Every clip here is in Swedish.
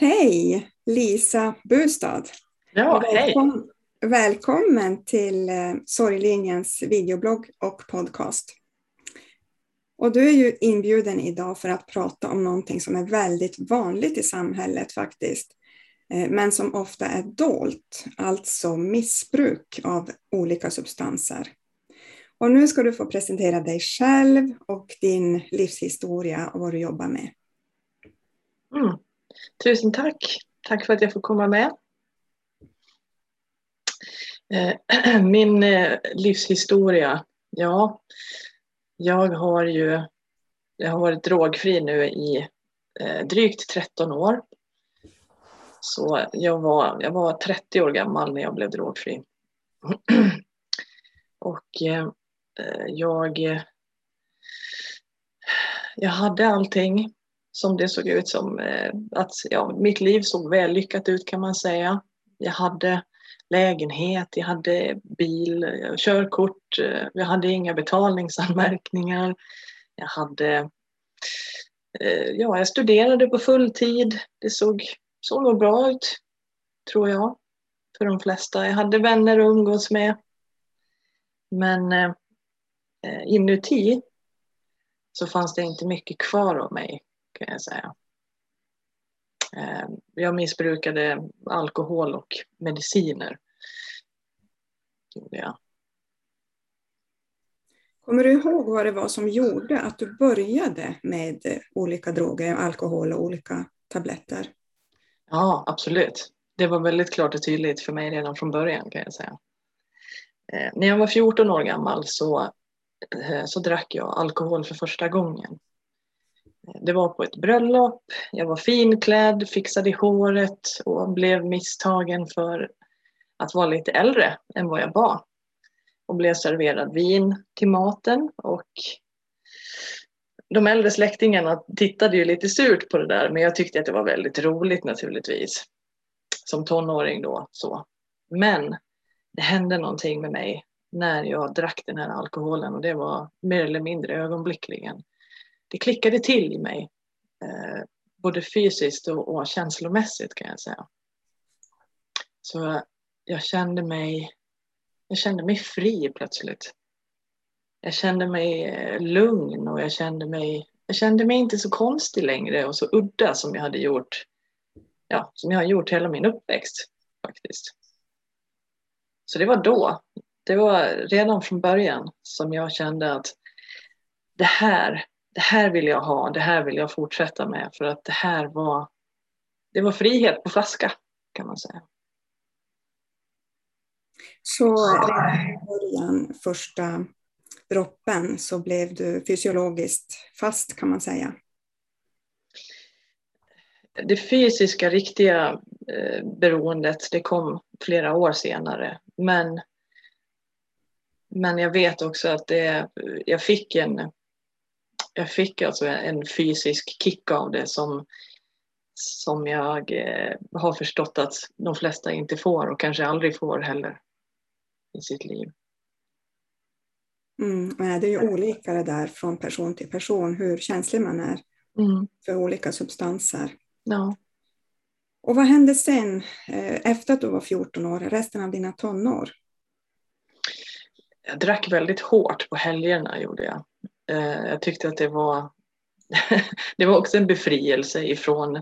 Hej Lisa Bustad! Ja, välkommen, hej! Välkommen till eh, Sorglinjens videoblogg och podcast. Och du är ju inbjuden idag för att prata om någonting som är väldigt vanligt i samhället faktiskt, eh, men som ofta är dolt, alltså missbruk av olika substanser. Och nu ska du få presentera dig själv och din livshistoria och vad du jobbar med. Mm. Tusen tack. Tack för att jag får komma med. Eh, min eh, livshistoria, ja, jag har ju jag har varit drogfri nu i eh, drygt 13 år. Så jag var, jag var 30 år gammal när jag blev drogfri. Och jag, jag hade allting som det såg ut som. Eh, att ja, mitt liv såg vällyckat ut kan man säga. Jag hade lägenhet, jag hade bil, eh, körkort, eh, jag hade inga betalningsanmärkningar. Jag hade Ja, jag studerade på fulltid. Det såg, såg nog bra ut, tror jag, för de flesta. Jag hade vänner att umgås med. Men eh, inuti så fanns det inte mycket kvar av mig kan jag säga. Eh, jag missbrukade alkohol och mediciner. Ja. Kommer du ihåg vad det var som gjorde att du började med olika droger, alkohol och olika tabletter? Ja, absolut. Det var väldigt klart och tydligt för mig redan från början kan jag säga. Eh, när jag var 14 år gammal så, eh, så drack jag alkohol för första gången. Det var på ett bröllop, jag var finklädd, fixade håret och blev misstagen för att vara lite äldre än vad jag var. Och blev serverad vin till maten och de äldre släktingarna tittade ju lite surt på det där men jag tyckte att det var väldigt roligt naturligtvis. Som tonåring då. Så. Men det hände någonting med mig när jag drack den här alkoholen och det var mer eller mindre ögonblickligen det klickade till i mig. Eh, både fysiskt och, och känslomässigt kan jag säga. Så jag kände mig, jag kände mig fri plötsligt. Jag kände mig eh, lugn och jag kände mig, jag kände mig inte så konstig längre och så udda som jag hade gjort, ja, som jag har gjort hela min uppväxt faktiskt. Så det var då, det var redan från början som jag kände att det här, det här vill jag ha, det här vill jag fortsätta med för att det här var, det var frihet på flaska kan man säga. Så i början, första droppen, så blev du fysiologiskt fast kan man säga? Det fysiska, riktiga eh, beroendet, det kom flera år senare. Men, men jag vet också att det, jag fick en jag fick alltså en fysisk kick av det som, som jag eh, har förstått att de flesta inte får och kanske aldrig får heller i sitt liv. Mm, det är ju olika det där från person till person hur känslig man är mm. för olika substanser. Ja. Och vad hände sen eh, efter att du var 14 år, resten av dina tonår? Jag drack väldigt hårt på helgerna gjorde jag. Eh, jag tyckte att det var, det var också en befrielse ifrån,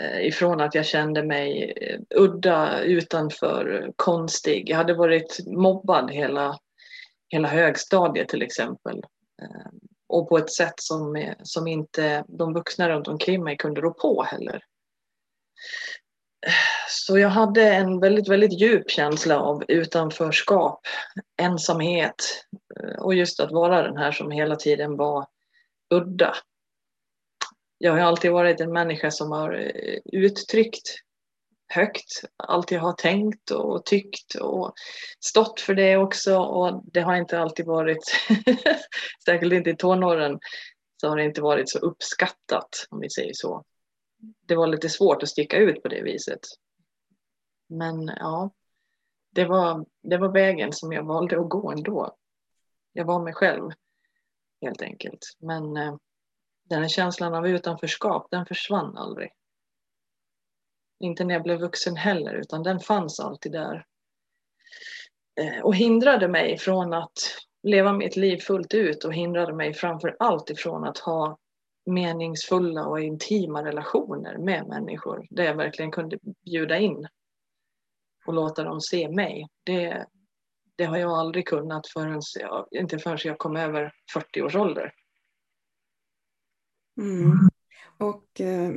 eh, ifrån att jag kände mig eh, udda, utanför, konstig. Jag hade varit mobbad hela, hela högstadiet till exempel. Eh, och på ett sätt som, eh, som inte de vuxna runt omkring mig kunde rå på heller. Så jag hade en väldigt, väldigt djup känsla av utanförskap, ensamhet eh, och just att vara den här som hela tiden var udda. Jag har alltid varit en människa som har eh, uttryckt högt, alltid har tänkt och tyckt och stått för det också och det har inte alltid varit, särskilt inte i tonåren, så har det inte varit så uppskattat om vi säger så det var lite svårt att sticka ut på det viset. Men ja, det var, det var vägen som jag valde att gå ändå. Jag var mig själv helt enkelt. Men eh, den här känslan av utanförskap, den försvann aldrig. Inte när jag blev vuxen heller, utan den fanns alltid där. Eh, och hindrade mig från att leva mitt liv fullt ut och hindrade mig framför allt ifrån att ha meningsfulla och intima relationer med människor där jag verkligen kunde bjuda in och låta dem se mig. Det, det har jag aldrig kunnat förrän jag, inte förrän jag kom över 40 års ålder. Mm. Och eh,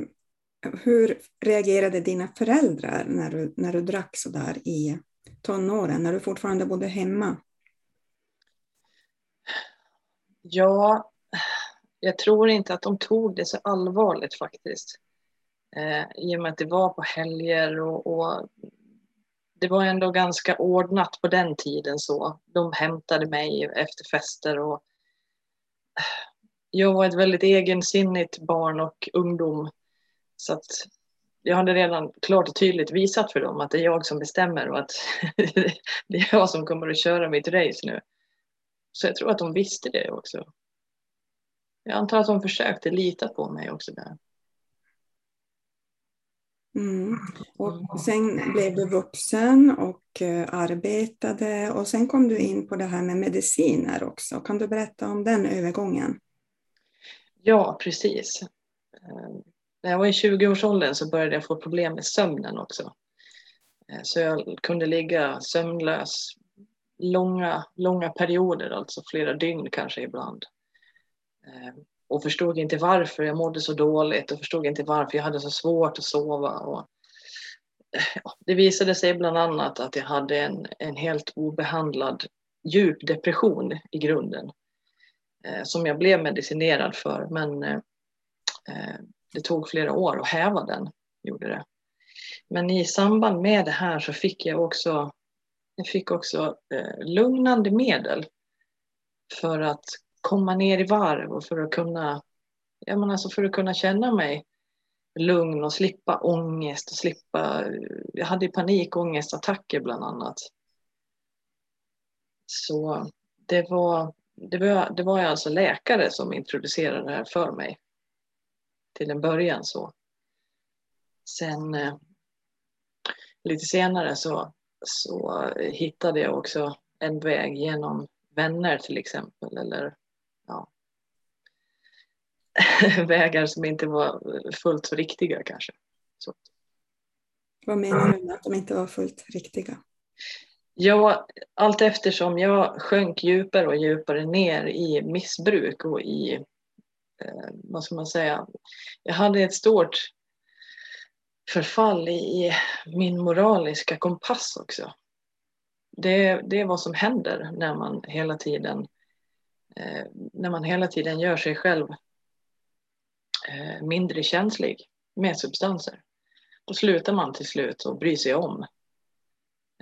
hur reagerade dina föräldrar när du, när du drack så där i tonåren, när du fortfarande bodde hemma? Ja, jag tror inte att de tog det så allvarligt faktiskt. Eh, I och med att det var på helger och, och, det var ändå ganska ordnat på den tiden så. De hämtade mig efter fester och jag var ett väldigt egensinnigt barn och ungdom. Så att jag hade redan klart och tydligt visat för dem att det är jag som bestämmer och att det är jag som kommer att köra mitt race nu. Så jag tror att de visste det också. Jag antar att de försökte lita på mig också där. Mm. Och sen blev du vuxen och uh, arbetade och sen kom du in på det här med mediciner också. Kan du berätta om den övergången? Ja, precis. Uh, när jag var i 20-årsåldern så började jag få problem med sömnen också. Uh, så jag kunde ligga sömnlös långa, långa perioder, alltså flera dygn kanske ibland. Och förstod inte varför jag mådde så dåligt och förstod inte varför jag hade så svårt att sova. Och det visade sig bland annat att jag hade en, en helt obehandlad djup depression i grunden eh, som jag blev medicinerad för men eh, det tog flera år att häva den. Gjorde det. Men i samband med det här så fick jag också jag fick också eh, lugnande medel för att komma ner i varv och för att kunna, jag menar, alltså för att kunna känna mig lugn och slippa ångest och slippa, jag hade panikångestattacker bland annat. Så det var, det var, det var alltså läkare som introducerade det här för mig. Till en början så. Sen eh, lite senare så så hittade jag också en väg genom vänner till exempel eller vägar som inte var fullt så riktiga kanske. Så. Vad menar du med att de inte var fullt riktiga? Ja, allt eftersom jag sjönk djupare och djupare ner i missbruk och i, eh, vad ska man säga, jag hade ett stort förfall i min moraliska kompass också. Det, det är vad som händer när man hela tiden eh, när man hela tiden gör sig själv Eh, mindre känslig med substanser. Då slutar man till slut att bry sig om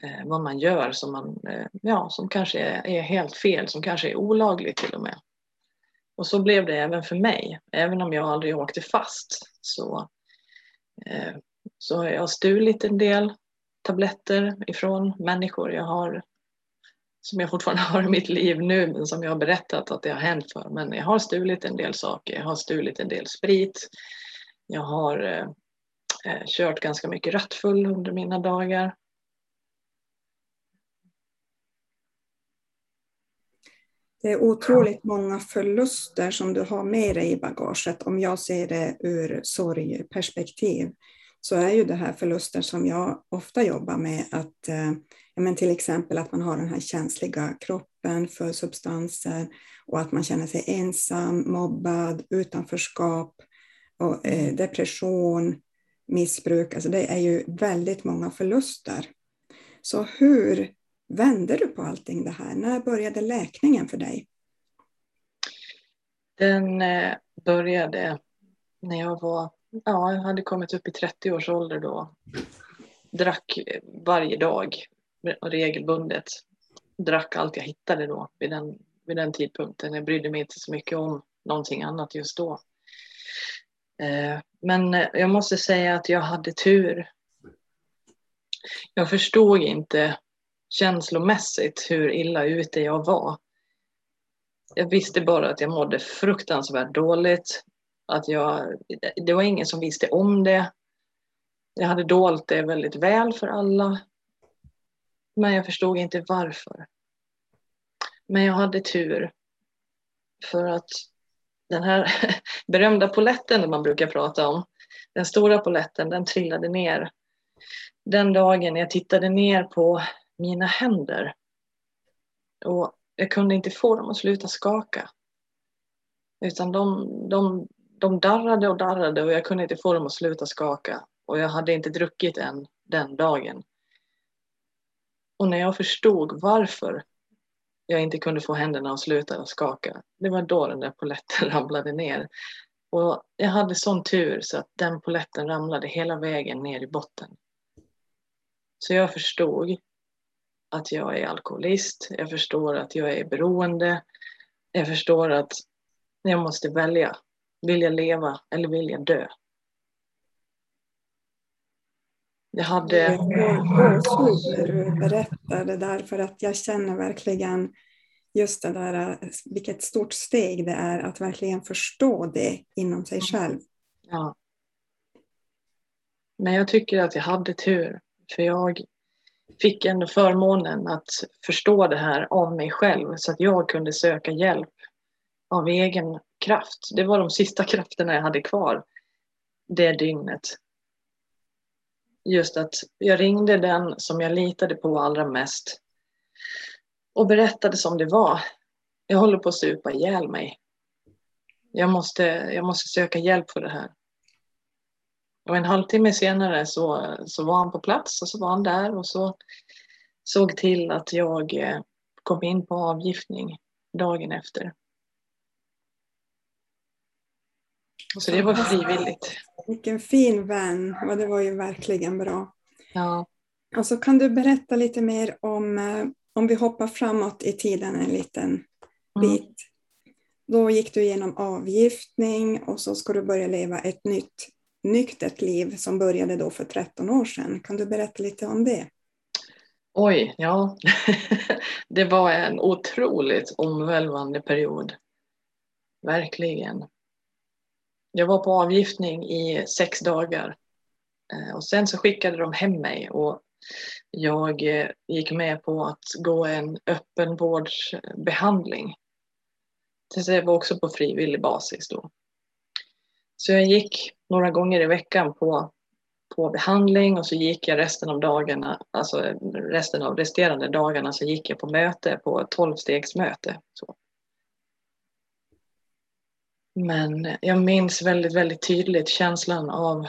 eh, vad man gör som, man, eh, ja, som kanske är, är helt fel, som kanske är olagligt till och med. Och så blev det även för mig. Även om jag aldrig åkte fast så eh, så har jag stulit en del tabletter ifrån människor jag har som jag fortfarande har i mitt liv nu men som jag har berättat att det har hänt för. Men jag har stulit en del saker. Jag har stulit en del sprit. Jag har eh, eh kört ganska mycket rattfull under mina dagar. Det är otroligt många förluster som du har med dig i bagaget om jag ser det ur sorgperspektiv så är ju det här förluster som jag ofta jobbar med, att eh, men till exempel att man har den här känsliga kroppen för substanser och att man känner sig ensam, mobbad, utanförskap, och, eh, depression, missbruk. Alltså det är ju väldigt många förluster. Så hur vände du på allting det här? När började läkningen för dig? Den eh, började när jag var ja, jag hade kommit upp i 30 års ålder då. Drack varje dag regelbundet. Drack allt jag hittade då vid den, vid den tidpunkten. Jag brydde mig inte så mycket om någonting annat just då. Eh, men jag måste säga att jag hade tur. Jag förstod inte känslomässigt hur illa ute jag var. Jag visste bara att jag mådde fruktansvärt dåligt. Att jag, det var ingen som visste om det. Jag hade dolt det väldigt väl för alla. Men jag förstod inte varför. Men jag hade tur. För att den här berömda poletten man brukar prata om, den stora poletten, den trillade ner. Den dagen jag tittade ner på mina händer och jag kunde inte få dem att sluta skaka. Utan de, de, de darrade och darrade och jag kunde inte få dem att sluta skaka. Och jag hade inte druckit än den dagen. Och när jag förstod varför jag inte kunde få händerna att sluta skaka, det var då den där poletten ramlade ner. Och jag hade sån tur så att den poletten ramlade hela vägen ner i botten. Så jag förstod att jag är alkoholist, jag förstår att jag är beroende, jag förstår att jag måste välja. Vill jag leva eller vill jag dö? Jag hade... Gåshud när du berättar det där för att jag känner verkligen just det där, vilket stort steg det är att verkligen förstå det inom sig själv. Ja. Men jag tycker att jag hade tur, för jag fick ändå förmånen att förstå det här om mig själv så att jag kunde söka hjälp av egen kraft. Det var de sista krafterna jag hade kvar det dygnet. Just att jag ringde den som jag litade på allra mest och berättade som det var. Jag håller på att supa ihjäl mig. Jag måste, jag måste söka hjälp för det här. Och en halvtimme senare så, så var han på plats och så var han där och så såg till att jag eh, kom in på avgiftning dagen efter. Så det var frivilligt. Vilken fin vän och det var ju verkligen bra. Ja. Och så kan du berätta lite mer om, eh, om vi hoppar framåt i tiden en liten mm. bit. Mm. Då gick du igenom avgiftning och så ska du börja leva ett nytt nyktert liv som började då för 13 år sedan. Kan du berätta lite om det? Oj, ja. det var en otroligt omvälvande period. Verkligen. Jag var på avgiftning i sex dagar eh, och sen så skickade de hem mig och jag eh, gick med på att gå en öppenvårdsbehandling. Det var också på frivillig basis då. Så jag gick några gånger i veckan på, på behandling och så gick jag resten av dagarna, alltså resten av resterande dagarna så gick jag på möte, på ett tolvstegsmöte. Så. Men jag minns väldigt, väldigt tydligt känslan av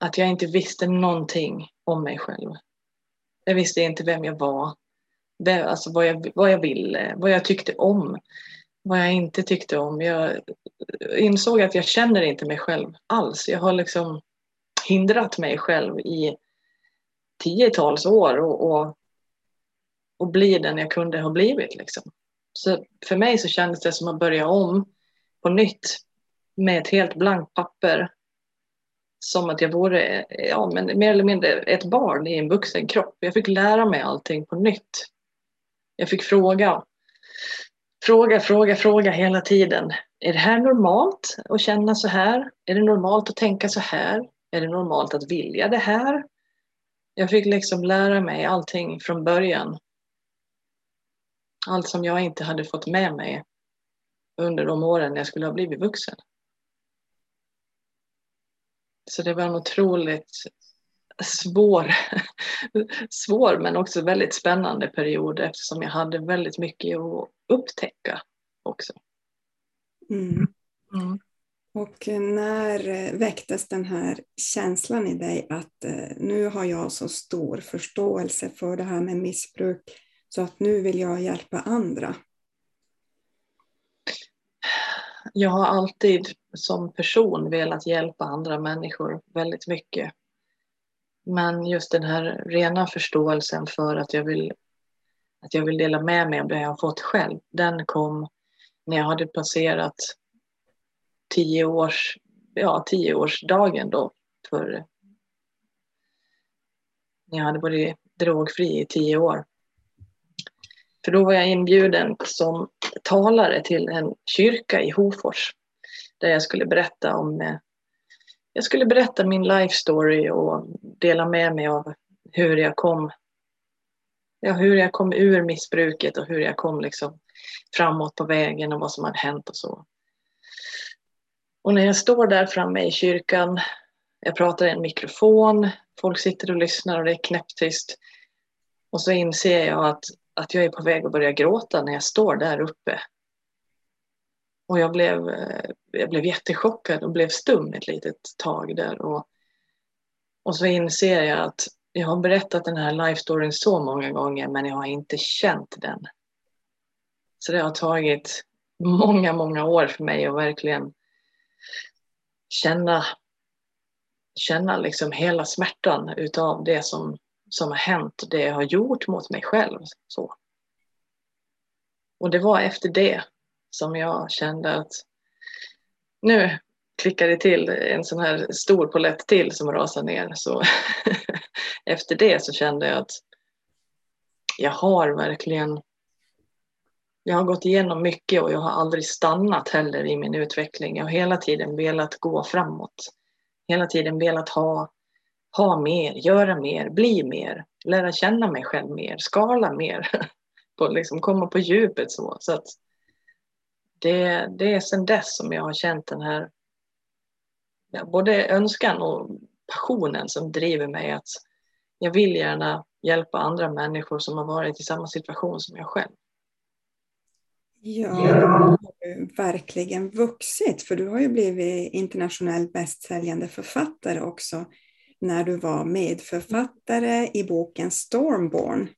att jag inte visste någonting om mig själv. Jag visste inte vem jag var, alltså vad jag, vad jag ville, vad jag tyckte om, vad jag inte tyckte om. Jag insåg att jag känner inte mig själv alls. Jag har liksom hindrat mig själv i tiotals år och, och, och bli den jag kunde ha blivit. Liksom. Så för mig så kändes det som att börja om på nytt med ett helt blankt papper. Som att jag vore ja, men mer eller mindre ett barn i en vuxen kropp. Jag fick lära mig allting på nytt. Jag fick fråga. Fråga, fråga, fråga hela tiden. Är det här normalt att känna så här? Är det normalt att tänka så här? Är det normalt att vilja det här? Jag fick liksom lära mig allting från början allt som jag inte hade fått med mig under de åren jag skulle ha blivit vuxen. Så det var en otroligt svår, svår men också väldigt spännande period eftersom jag hade väldigt mycket att upptäcka också. Mm. Mm. Och när väcktes den här känslan i dig att eh, nu har jag så stor förståelse för det här med missbruk så att nu vill jag hjälpa andra. Jag har alltid som person velat hjälpa andra människor väldigt mycket. Men just den här rena förståelsen för att jag vill, att jag vill dela med mig av det jag har fått själv, den kom när jag hade passerat tio års, ja, tioårsdagen då för när jag hade varit drogfri i tio år. För då var jag inbjuden som talare till en kyrka i Hofors där jag skulle berätta om, eh, jag skulle berätta min life story och dela med mig av hur jag kom ja, hur jag kom ur missbruket och hur jag kom liksom framåt på vägen och vad som hade hänt och så. Och när jag står där framme i kyrkan, jag pratar i en mikrofon, folk sitter och lyssnar och det är knäpptyst. Och så inser jag att, att jag är på väg att börja gråta när jag står där uppe. Och jag blev, eh, jag blev jättechockad och blev stum ett litet tag där. Och, och så inser jag att jag har berättat den här life storyn så många gånger men jag har inte känt den. Så det har tagit många, många år för mig att verkligen känna, känna liksom hela smärtan utav det som, som har hänt och det jag har gjort mot mig själv. Så. Och det var efter det som jag kände att nu klickade det till en sån här stor polett till som rasade ner. Så efter det så kände jag att jag har verkligen jag har gått igenom mycket och jag har aldrig stannat heller i min utveckling. Jag har hela tiden velat gå framåt. Hela tiden velat ha, ha mer, göra mer, bli mer, lära känna mig själv mer, skala mer. på, liksom komma på djupet så. så att det, det är sedan dess som jag har känt den här ja, både önskan och passionen som driver mig att jag vill gärna hjälpa andra människor som har varit i samma situation som jag själv. Ja, du har verkligen vuxit för du har ju blivit internationell bästsäljande författare också när du var medförfattare i boken Stormborn.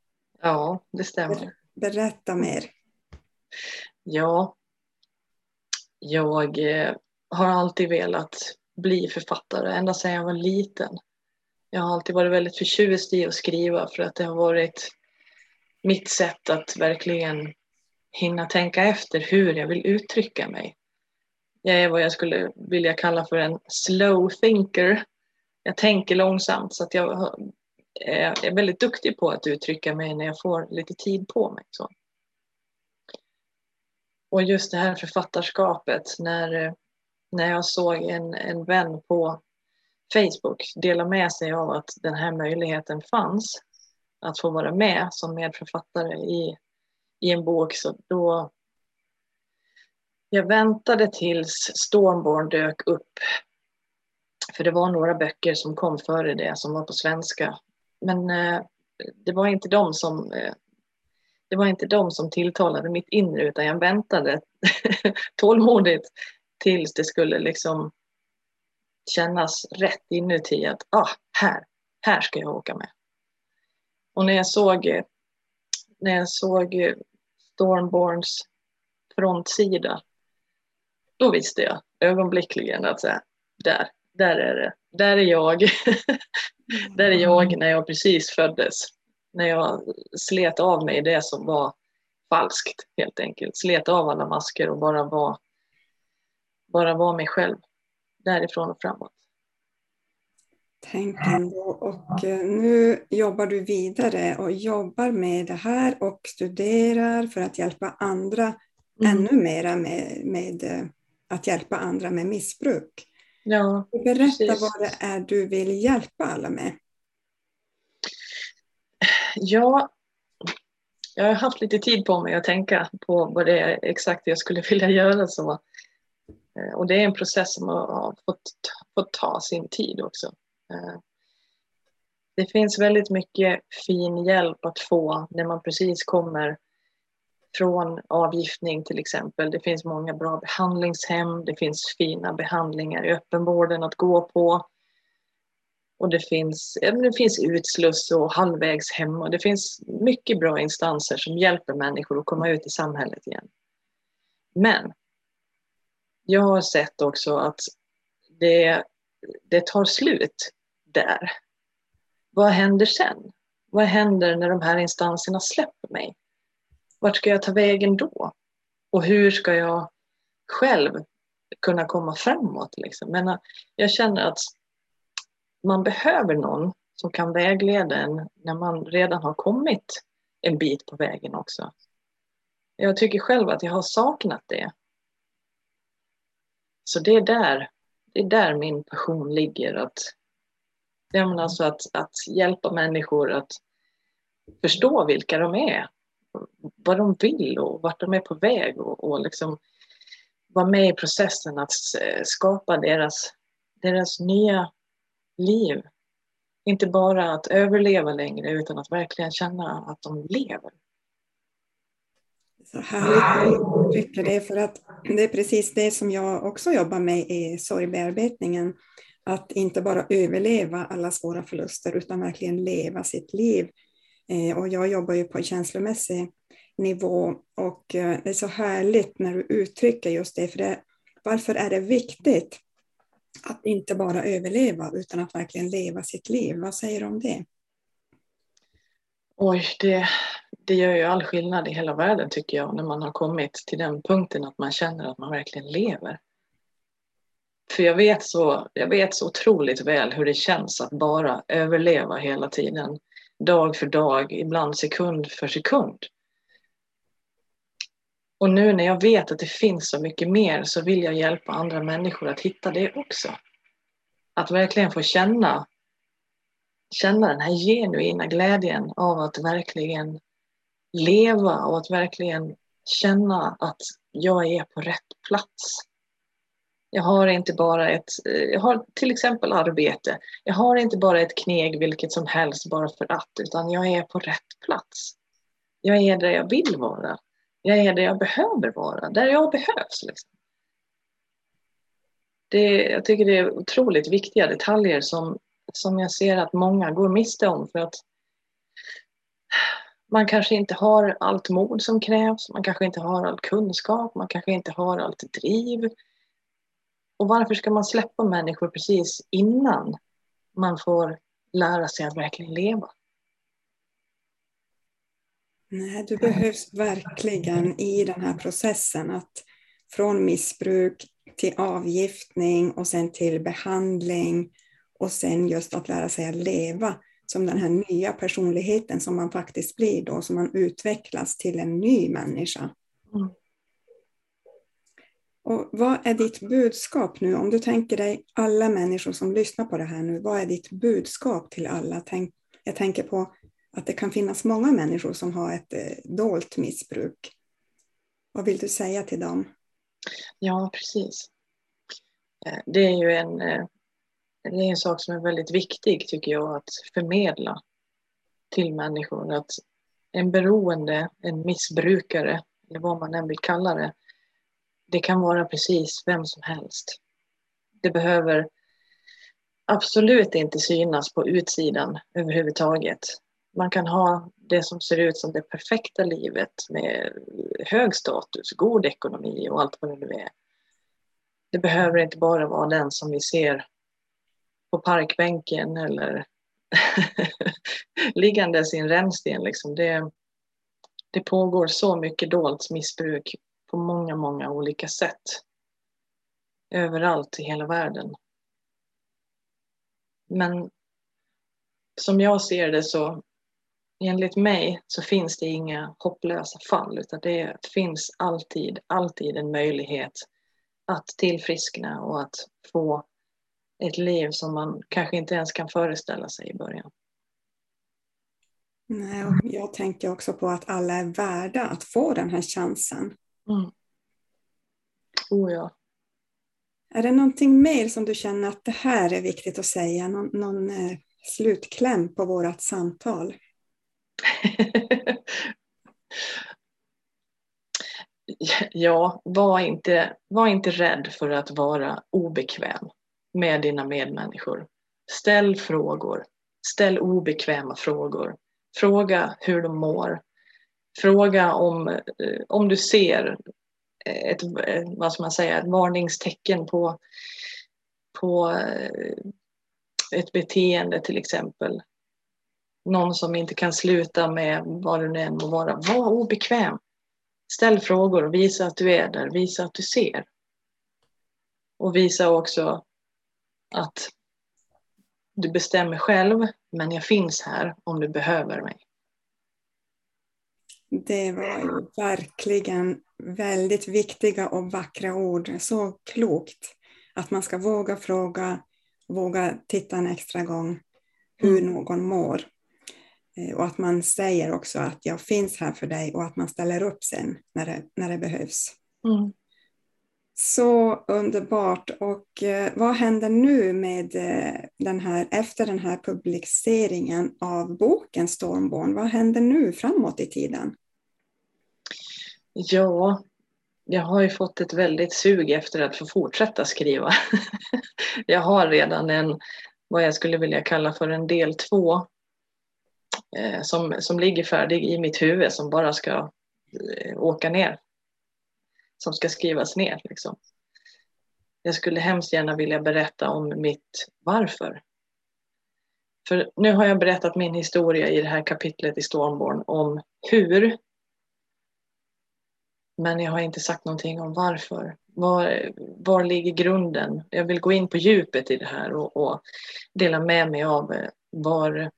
Ja, det stämmer. Berätta mer. Ja, jag eh, har alltid velat bli författare ända sedan jag var liten. Jag har alltid varit väldigt förtjust i att skriva för att det har varit mitt sätt att verkligen hinna tänka efter hur jag vill uttrycka mig. Jag är vad jag skulle vilja kalla för en slow thinker. Jag tänker långsamt så att eh, jag är väldigt duktig på att uttrycka mig när jag får lite tid på mig. Så. Och just det här författarskapet när när jag såg en, en vän på Facebook dela med sig av att den här möjligheten fanns att få vara med som medförfattare i, i en bok så då jag väntade tills Stormborn dök upp för det var några böcker som kom före det som var på svenska men eh, det var inte de som eh, det var inte de som tilltalade mitt inre utan jag väntade tålmodigt tills det skulle liksom kännas rätt inuti att ah, här, här ska jag åka med. Och när jag såg, eh, när jag såg eh, Stormborns frontsida, då visste jag ögonblickligen att så här, där, där är det. Där är jag. där är jag när jag precis föddes. När jag slet av mig det som var falskt helt enkelt. Slet av alla masker och bara var bara vara mig själv därifrån och framåt. Tänk ändå. Och eh, nu jobbar du vidare och jobbar med det här och studerar för att hjälpa andra mm. ännu mera med, med eh, att hjälpa andra med missbruk. Ja, Berätta precis. vad det är du vill hjälpa alla med. Ja, jag har haft lite tid på mig att tänka på vad det är exakt jag skulle vilja göra. Så Eh, och det är en process som har fått, fått ta sin tid också. Eh, det finns väldigt mycket fin hjälp att få när man precis kommer från avgiftning till exempel. Det finns många bra behandlingshem, det finns fina behandlingar i öppenvården att gå på. Och det finns, det finns utsluss och halvvägshem och det finns mycket bra instanser som hjälper människor att komma ut i samhället igen. Men jag har sett också att det, det tar slut där. Vad händer sen? Vad händer när de här instanserna släpper mig? Vart ska jag ta vägen då? Och hur ska jag själv kunna komma framåt? Liksom? Men jag känner att man behöver någon som kan vägleda en när man redan har kommit en bit på vägen också. Jag tycker själv att jag har saknat det. Så det är där det är där min passion ligger. Att, ja, alltså att, att hjälpa människor att förstå vilka de är. Vad de vill och vart de är på väg och, och liksom vara med i processen att skapa deras, deras nya liv. Inte bara att överleva längre utan att verkligen känna att de lever. Så härligt att uttrycka det, för att det är precis det som jag också jobbar med i sorgbearbetningen. Att inte bara överleva alla svåra förluster utan verkligen leva sitt liv. Eh, och jag jobbar ju på en känslomässig nivå och eh, det är så härligt när du uttrycker just det. För det, varför är det viktigt att inte bara överleva utan att verkligen leva sitt liv? Vad säger du om det? Oj, det, det gör ju all skillnad i hela världen tycker jag när man har kommit till den punkten att man känner att man verkligen lever. För jag vet så, jag vet så otroligt väl hur det känns att bara överleva hela tiden. Dag för dag, ibland sekund för sekund. Och nu när jag vet att det finns så mycket mer så vill jag hjälpa andra människor att hitta det också. Att verkligen få känna, känna den här genuina glädjen av att verkligen leva och att verkligen känna att jag är på rätt plats. Jag har inte bara ett, eh, jag har till exempel arbete. Jag har inte bara ett kneg vilket som helst bara för att, utan jag är på rätt plats. Jag är där jag vill vara. Jag är där jag behöver vara, där jag behövs. Liksom. Det, jag tycker det är otroligt viktiga detaljer som, som jag ser att många går miste om för att man kanske inte har allt mod som krävs, man kanske inte har all kunskap, man kanske inte har allt driv. Och varför ska man släppa människor precis innan man får lära sig att verkligen leva? Nej, du behövs verkligen i den här processen att från missbruk till avgiftning och sen till behandling och sen just att lära sig att leva som den här nya personligheten som man faktiskt blir då, som man utvecklas till en ny människa. Mm. Och vad är ditt budskap nu? Om du tänker dig alla människor som lyssnar på det här nu, vad är ditt budskap till alla? Tänk, jag tänker på att det kan finnas många människor som har ett eh, dolt missbruk. Vad vill du säga till dem? Ja, precis. Eh, det är ju en, eh, det är en sak som är väldigt viktig tycker jag att förmedla till människor. Att en beroende, en missbrukare, eller vad man än vill kalla det, det kan vara precis vem som helst. Det behöver absolut inte synas på utsidan överhuvudtaget. Man kan ha det som ser ut som det perfekta livet med hög status, god ekonomi och allt vad det nu är. Det behöver inte bara vara den som vi ser på parkbänken eller liggandes i en rännsten. Liksom. Det, det pågår så mycket dolt missbruk på många, många olika sätt. Överallt i hela världen. Men som jag ser det så enligt mig så finns det inga hopplösa fall utan det finns alltid, alltid en möjlighet att tillfriskna och att få ett liv som man kanske inte ens kan föreställa sig i början. Nej, och jag tänker också på att alla är värda att få den här chansen. Mm. Oh ja. Är det någonting mer som du känner att det här är viktigt att säga? Någon, någon eh, slutkläm på vårt samtal? ja, var inte, var inte rädd för att vara obekväm med dina medmänniskor. Ställ frågor. Ställ obekväma frågor. Fråga hur de mår. Fråga om, eh, om du ser eh, ett, eh, vad ska man säga, ett varningstecken på, på ett beteende till exempel någon som inte kan sluta med vad det nu än må vara. Var obekväm. Ställ frågor och visa att du är där. Visa att du ser. Och visa också att du bestämmer själv, men jag finns här om du behöver mig. Det var ju verkligen väldigt viktiga och vackra ord. Så klokt att man ska våga fråga, våga titta en extra gång hur mm. någon mår. Eh, och att man säger också att jag finns här för dig och att man ställer upp sen när det, när det behövs. Mm. Så underbart. Och eh, vad händer nu med eh, den här, efter den här publiceringen av boken Stormborn? Vad händer nu framåt i tiden? Ja, jag har ju fått ett väldigt sug efter att få fortsätta skriva. jag har redan en, vad jag skulle vilja kalla för en del två eh, som, som ligger färdig i mitt huvud som bara ska eh, åka ner. Som ska skrivas ner. Liksom. Jag skulle hemskt gärna vilja berätta om mitt varför. För nu har jag berättat min historia i det här kapitlet i Stormborn om hur. Men jag har inte sagt någonting om varför. Var, var ligger grunden? Jag vill gå in på djupet i det här och, och dela med mig av eh, var,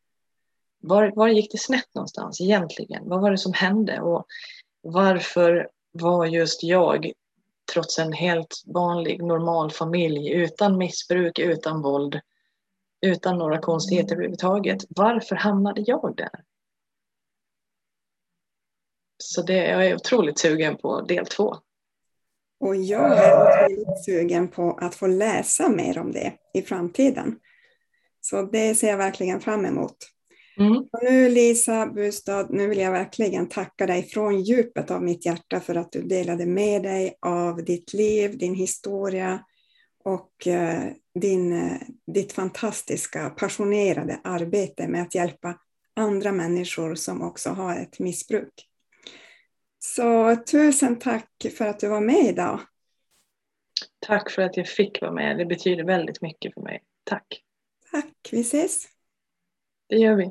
var, var gick det snett någonstans egentligen? Vad var det som hände? Och varför var just jag, trots en helt vanlig normal familj utan missbruk, utan våld, utan några konstigheter överhuvudtaget, varför hamnade jag där? Så det, jag är otroligt sugen på del två. Och jag är otroligt sugen på att få läsa mer om det i framtiden. Så det ser jag verkligen fram emot. Mm. Och nu Lisa Bustad, nu vill jag verkligen tacka dig från djupet av mitt hjärta för att du delade med dig av ditt liv, din historia och eh, din, eh, ditt fantastiska, passionerade arbete med att hjälpa andra människor som också har ett missbruk. Så tusen tack för att du var med idag. Tack för att jag fick vara med. Det betyder väldigt mycket för mig. Tack. Tack. Vi ses. Det gör vi.